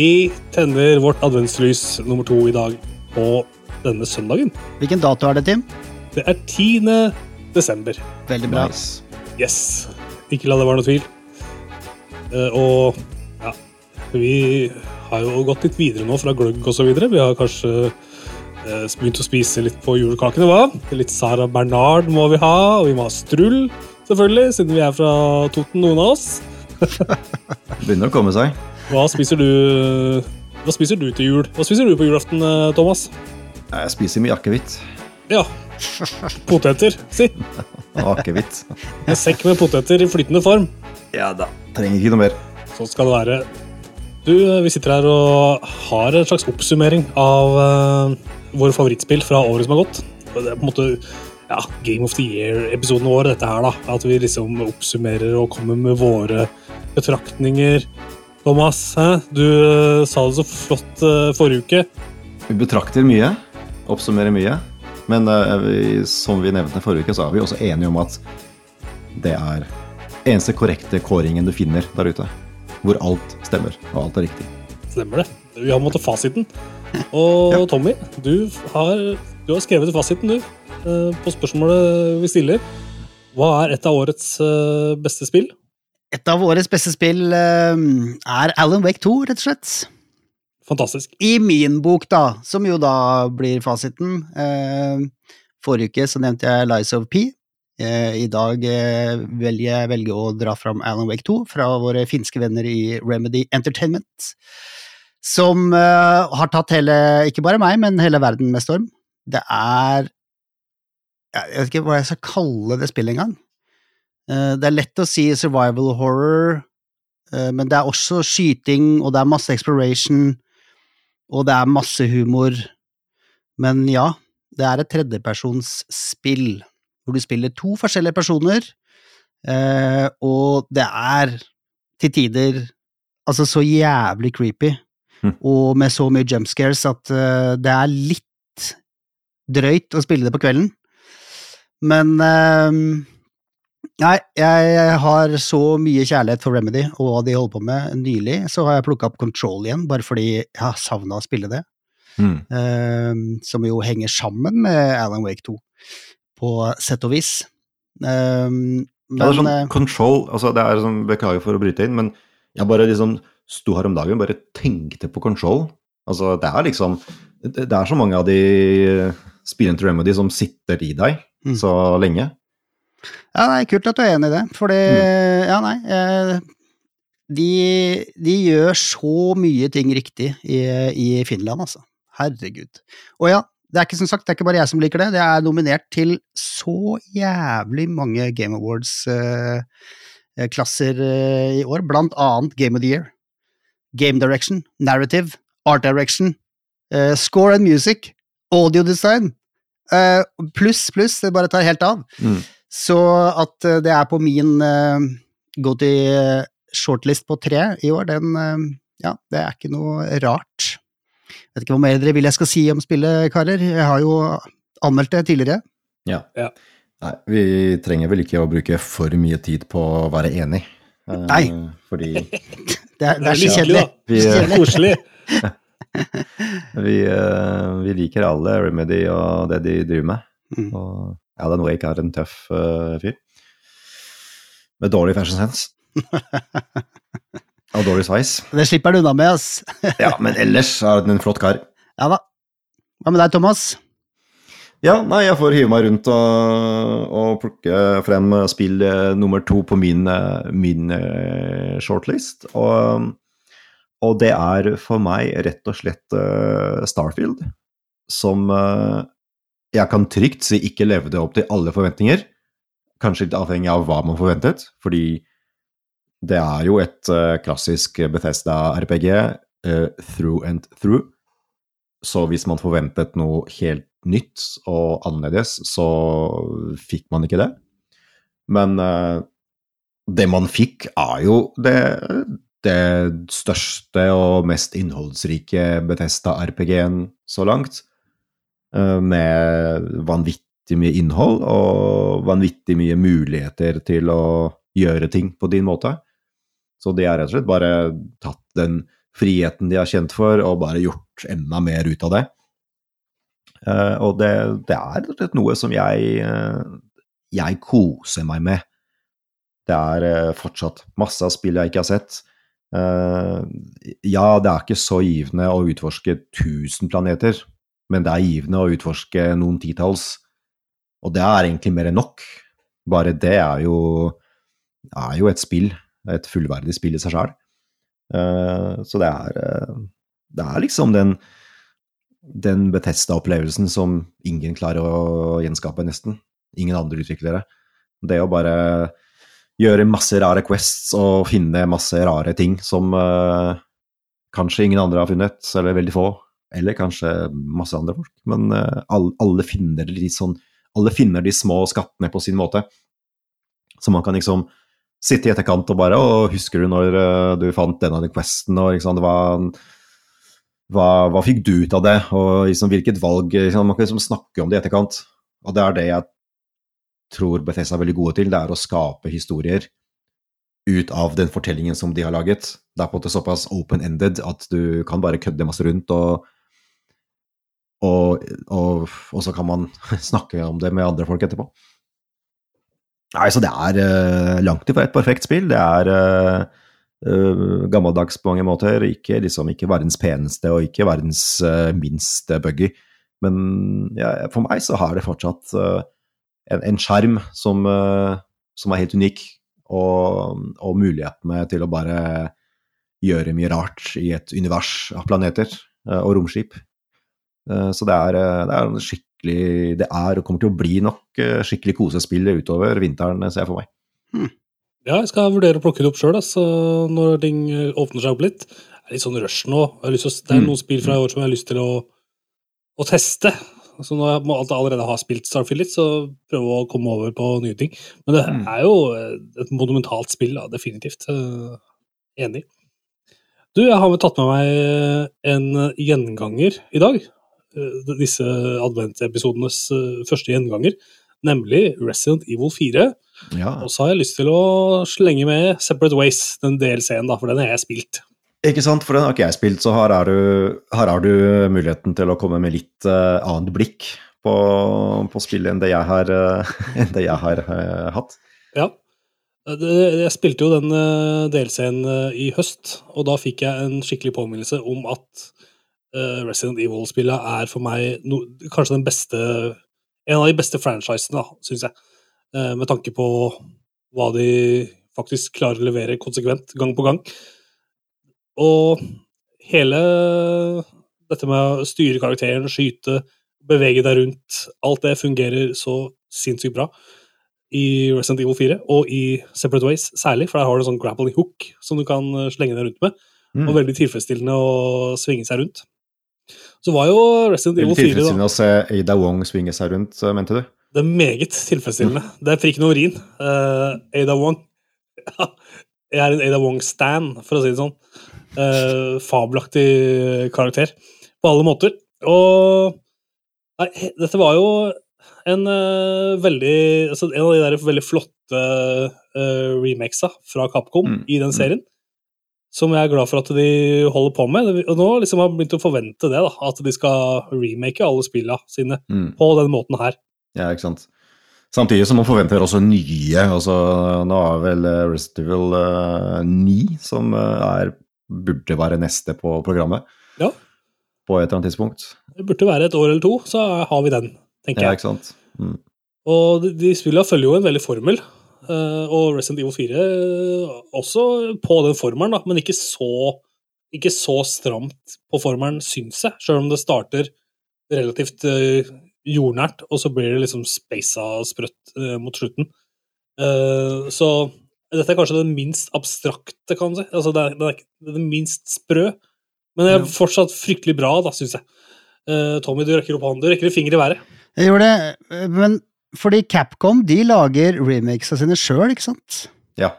Vi tenner vårt adventslys nummer to i dag på denne søndagen. Hvilken dato er det, Tim? Det er 10. desember. Veldig bra. Nice. Yes. Ikke la det være noe tvil. Eh, og ja, vi har jo gått litt videre nå fra gløgg og så videre. Vi har kanskje eh, begynt å spise litt på julekakene, hva? Litt Sara Bernard må vi ha, og vi må ha strull, selvfølgelig, siden vi er fra Toten, noen av oss. Begynner å komme seg. Hva spiser du Hva spiser du til jul? Hva spiser du på julaften, eh, Thomas? Jeg spiser mye akevitt. Ja. Poteter, si. Akevitt. En sekk med poteter i flytende form. Ja da. Trenger ikke noe mer. Sånn skal det være. Du, vi sitter her og har en slags oppsummering av uh, våre favorittspill fra året som har gått. Det er på en måte ja, Game of the Year-episoden vår, dette her, da. At vi liksom oppsummerer og kommer med våre betraktninger. Thomas, hæ? du uh, sa det så flott uh, forrige uke. Vi betrakter mye. Oppsummerer mye. Men eh, vi, som vi nevnte forrige uke, så er vi også enige om at det er eneste korrekte kåringen du finner der ute. Hvor alt stemmer, og alt er riktig. Stemmer det. Vi har måttet fasiten. Og Ja. Tommy, du har, du har skrevet fasiten, du. eh, På spørsmålet vi stiller. Hva er et av årets eh, beste spill? Et av årets beste spill eh, er Alan Wake 2, rett og slett. Fantastisk. I min bok, da, som jo da blir fasiten. Eh, forrige uke så nevnte jeg Lies of P. Eh, I dag eh, velger jeg velger å dra fram Alan Wake 2 fra våre finske venner i Remedy Entertainment. Som eh, har tatt hele, ikke bare meg, men hele verden med storm. Det er Jeg vet ikke hva jeg skal kalle det spillet engang. Eh, det er lett å si survival horror, eh, men det er også skyting, og det er masse exploration og det er masse humor. Men ja, det er et tredjepersons spill, hvor du spiller to forskjellige personer, eh, og det er til tider altså så jævlig creepy, Hm. og med så mye jump scares at det er litt drøyt å spille det på kvelden. Men Nei, jeg har så mye kjærlighet for Remedy og hva de holder på med. Nylig så har jeg plukka opp Control igjen, bare fordi jeg har savna å spille det. Mm. eh, som jo henger sammen med Alan Wake 2, på sett og vis. Eh, men Ja, det er sånn eh, control altså det er sånn, Beklager for å bryte inn, men jeg bare liksom sto her om dagen bare tenkte på control. Altså, det er liksom Det det er så mange av de spillene til Remedy som sitter i deg Mm. så lenge. Ja, nei, kult at du er enig i det, for det Mm. Ja, nei. eh, de, de gjør så mye ting riktig i, i Finland, altså. Herregud. Og ja, det er ikke som sagt, det er ikke bare jeg som liker det, det er nominert til så jævlig mange Game Awards-klasser i år, blant annet Game of the Year. Game Direction, Narrative, Art Direction, eh, Score and Music, Audio Design, eh, pluss, pluss, det bare tar helt av. Mm. Så at eh, det er på min uh, go to eh, shortlist på tre i år, den uh, Ja, det er ikke noe rart. Jeg Vet ikke hva mer dere vil jeg skal si om spillet, karer. Jeg har jo anmeldt det tidligere. Ja. Ja. Nei, vi trenger vel ikke å bruke for mye tid på å være enig. Uh, Nei. Fordi Det er, det er så litt kjedelig. Vi. Koselig. vi, eh, vi liker alle Remedy og det de driver med. Mm. Og Alan Wake er en tøff uh, fyr. Med dårlig fashion sense. og dårlig sveis. Det slipper han unna med, ass. Ja, men ellers er han en flott kar. Ja da. Hva med deg, Thomas? Ja, nei, jeg får hive meg rundt og, og plukke frem spill eh, nummer to på min, eh, min shortlist. Og, og det er for meg rett og slett Starfield, som jeg kan trygt si ikke levde opp til alle forventninger. Kanskje litt avhengig av hva man forventet, fordi det er jo et uh, klassisk Bethesda-RPG, uh, through and through. Så hvis man forventet noe helt nytt og annerledes, så fikk man ikke det. Men uh, det man fikk, er jo det, det største og mest innholdsrike Bethesda-RPG-en så langt. Eh, med vanvittig mye innhold og vanvittig mye muligheter til å gjøre ting på din måte. Så de har rett og slett bare tatt den friheten de er kjent for, og bare gjort enda mer ut av det. Eh, og det, det er rett og slett noe som jeg, eh, jeg koser meg med. Det er fortsatt masse av spill jeg ikke har sett. Ja, det er ikke så givende å utforske 1000 planeter, men det er givende å utforske noen titalls. Og det er egentlig mer enn nok. Bare det er jo, er jo et spill. Et fullverdig spill i seg sjøl. Så det er, det er liksom den den Betesta-opplevelsen som ingen klarer å gjenskape, nesten. Ingen andre utviklere. Det å bare gjøre masse rare quests og finne masse rare ting som uh, kanskje ingen andre har funnet, eller veldig få. Eller kanskje masse andre folk. Men uh, alle, finner de sånn Alle finner de små skattene på sin måte. Så man kan liksom sitte i etterkant og bare Og husker du når uh, du fant denne questen, og liksom, det var hva, hva, fikk du ut av det, og liksom, hvilket valg liksom, Man kan liksom snakke om det i etterkant. Og det er det jeg tror Bethesda er veldig gode til, det er å skape historier ut av den fortellingen som de har laget. Det er på en måte såpass open-ended at du kan bare kødde masse rundt, og, og, og, og, så kan man snakke om det med andre folk etterpå. Nei, så det er uh, langt ifra et perfekt spill. Det er uh, gammeldags på mange måter. Ikke, liksom, ikke verdens peneste og ikke verdens uh, minst buggy. Men ja, for meg så har det fortsatt uh, en, en skjerm som, som, er helt unik, og, og, mulighetene til å bare gjøre mye rart i et univers av planeter og romskip. Så det er, det er skikkelig Det er og kommer til å bli nok skikkelig kosespill utover vinteren, ser jeg for meg. Hmm. Ja, jeg skal vurdere å plukke det opp sjøl når ting eh, åpner seg opp litt. Det er litt sånn rush nå. det er mm. noen spill fra i år som jeg har lyst til å, å teste. Så når jeg allerede har spilt Starfield litt, så prøve å komme over på nye ting. Men det mm. er jo et monumentalt spill, da, definitivt. Enig. Du, jeg har tatt med meg en gjenganger i dag. Eh, disse adventepisodenes eh, første gjenganger, nemlig Resident Evil 4. Ja. Og så har jeg lyst til å slenge med Separate Ways, den DLC-en, da, for den har jeg spilt. Ikke sant, for den har ikke jeg spilt, så her har du, her har du muligheten til å komme med litt uh, annet blikk på, på spillet enn det jeg har, uh, det jeg har uh, hatt. Ja. Jeg spilte jo den DLC-en i høst, og da fikk jeg en skikkelig påminnelse om at Resident Evil-spillet er for meg no, kanskje den beste En av de beste franchisene, syns jeg. Eh, med tanke på hva de faktisk klarer å levere konsekvent, gang på gang. Og hele dette med å styre karakteren, skyte, bevege deg rundt, alt det fungerer så sinnssykt bra i Resident Evil 4, og i Separate Ways særlig, for der har du en sånn grappling hook som du kan eh, slenge deg rundt med. Mm. Og veldig tilfredsstillende å svinge seg rundt. Så var jo Resident Evil 4 Veldig tilfredsstillende å se Ada Wong svinge seg rundt, mente du? Det er meget tilfredsstillende. Det er ikke noe urin. Uh, Ada Wong Jeg er en Ada Wong-stan, for å si det sånn. Uh, fabelaktig karakter på alle måter. Og nei, dette var jo en uh, veldig altså, En av de der veldig flotte uh, remakesa fra Capcom mm. i den mm. serien. Som jeg er glad for at de holder på med. Og nå liksom har jeg begynt å forvente det, da, at de skal remake alle spillene sine mm. på den måten her. Ja, ikke sant. Samtidig som man forventer også nye. altså Nå er vel Resident Restival uh, 9 som uh, er, burde være neste på programmet. Ja. På et eller annet tidspunkt. Det burde være et år eller to, så har vi den, tenker jeg. ja. Ikke sant? Mm. Og de, de spillene følger jo en veldig formel. Uh, og Resident Evil 4 også på den formelen, da, men ikke så, ikke så stramt på formelen, syns jeg. Sjøl om det starter relativt uh, jordnært, og så blir det liksom speisa sprøtt mot slutten. Så dette er kanskje det minst abstrakte, kan man si. Altså, det, er, det er det minst sprø, men det er fortsatt fryktelig bra, da, syns jeg. Tommy, du rekker opp hånden. Du rekker en finger i været. Jeg gjør det, men fordi Capcom de lager remakes av sine sjøl, ikke sant? Ja.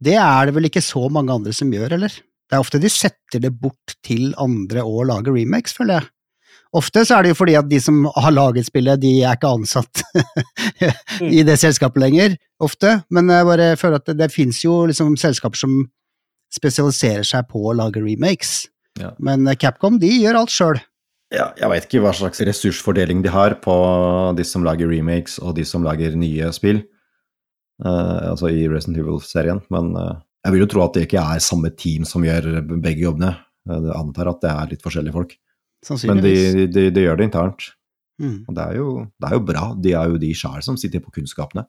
Det er det vel ikke så mange andre som gjør, eller? Det er ofte de setter det bort til andre og lager remakes, føler jeg. Ofte så er det jo fordi at de som har laget spillet, de er ikke ansatt i det selskapet lenger, ofte. Men jeg bare føler at det, det fins jo liksom selskaper som spesialiserer seg på å lage remakes. Ja. Men Capcom de gjør alt sjøl. Ja, jeg veit ikke hva slags ressursfordeling de har på de som lager remakes og de som lager nye spill. uh, altså i Resident Evil-serien. Men uh, jeg vil jo tro at det ikke er samme team som gjør begge jobbene. Eh, Jeg antar at det er litt forskjellige folk. Men de, de, de gjør det internt. Mm. Og det er jo, det er jo bra. De er jo de sjæl som sitter på kunnskapene.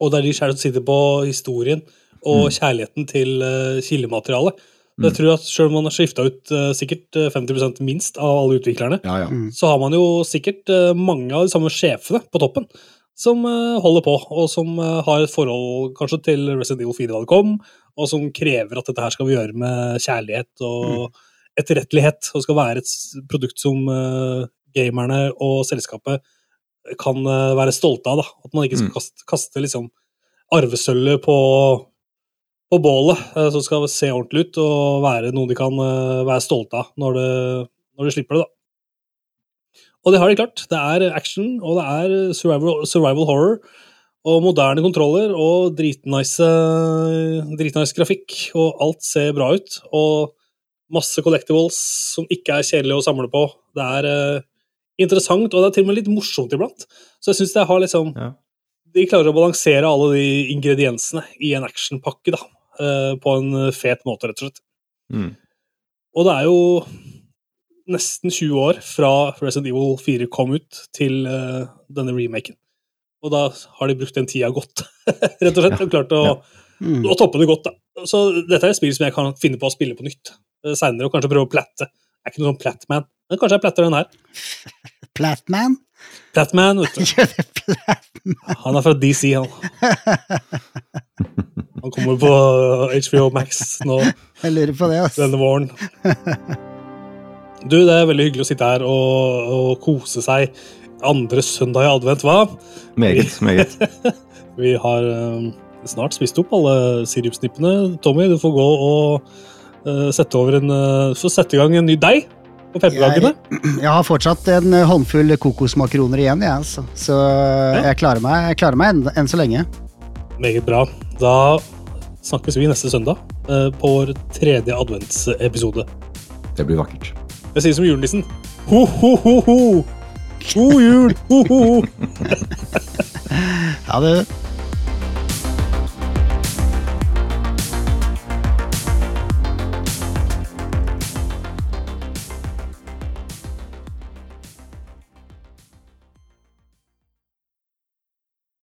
Og det er de sjæl som sitter på historien og Mm. kjærligheten til uh, kildematerialet. Så Jeg Mm. tror at selv om man har skifta ut uh, sikkert eh, 50% minst av alle utviklerne, Ja, ja. Mm. så har man jo sikkert uh, mange av de samme sjefene på toppen som uh, holder på, og som eh, har et forhold kanskje til Resident Evil 4 da det kom, og som krever at dette her skal vi gjøre med kjærlighet og etterrettelighet, og skal være et produkt som eh, gamerne og selskapet kan eh, være stolte av. da. At man ikke skal Mm. kaste, kaste liksom arvesølvet på, på bålet, eh, som skal se ordentlig ut og være noe de kan eh, være stolte av når, de slipper det. da. Og det har de klart. Det er action, og det er survival, survival horror. Og moderne kontroller og dritnice, dritnice grafikk. Og alt ser bra ut. Og masse collectibles som ikke er kjedelige å samle på. Det er uh, interessant, og det er til og med litt morsomt iblant. Så jeg syns det har liksom Ja. De klarer å balansere alle de ingrediensene i en actionpakke da, på en fet måte, rett og slett. Mm. Og det er jo nesten 20 år fra Resident Evil 4 kom ut, til eh, denne remaken. Og da har de brukt den tida godt, rett og slett, og klart å, Ja. Mm. å toppe det godt. da. Så dette er et spill som jeg kan finne på å spille på nytt uh, seinere, og kanskje prøve å platte. Jeg er ikke noe sånn Platman, men kanskje jeg platter den her. Platman? Platman, vet du. Han er fra DC, han. Han kommer på HBO Max nå Jeg lurer på det, ass. denne våren. Du, det er veldig hyggelig å sitte her og, og kose seg andre søndag i advent, hva? Meget, meget. Vi har eh, snart spist opp alle sirupsnippene. Tommy, du får gå og uh, sette over en uh, sette i gang en ny deig på pepperkakene. Jeg har fortsatt en håndfull kokosmakroner igjen, jeg, altså. Så jeg klarer meg, jeg klarer meg enn, enn så lenge. Meget bra. Da snakkes vi neste søndag eh, på vår tredje adventsepisode. Det blir vakkert. Jeg sier som julenissen. Ho, ho, ho, ho! God jul! Ho, ho, ho! Ha det.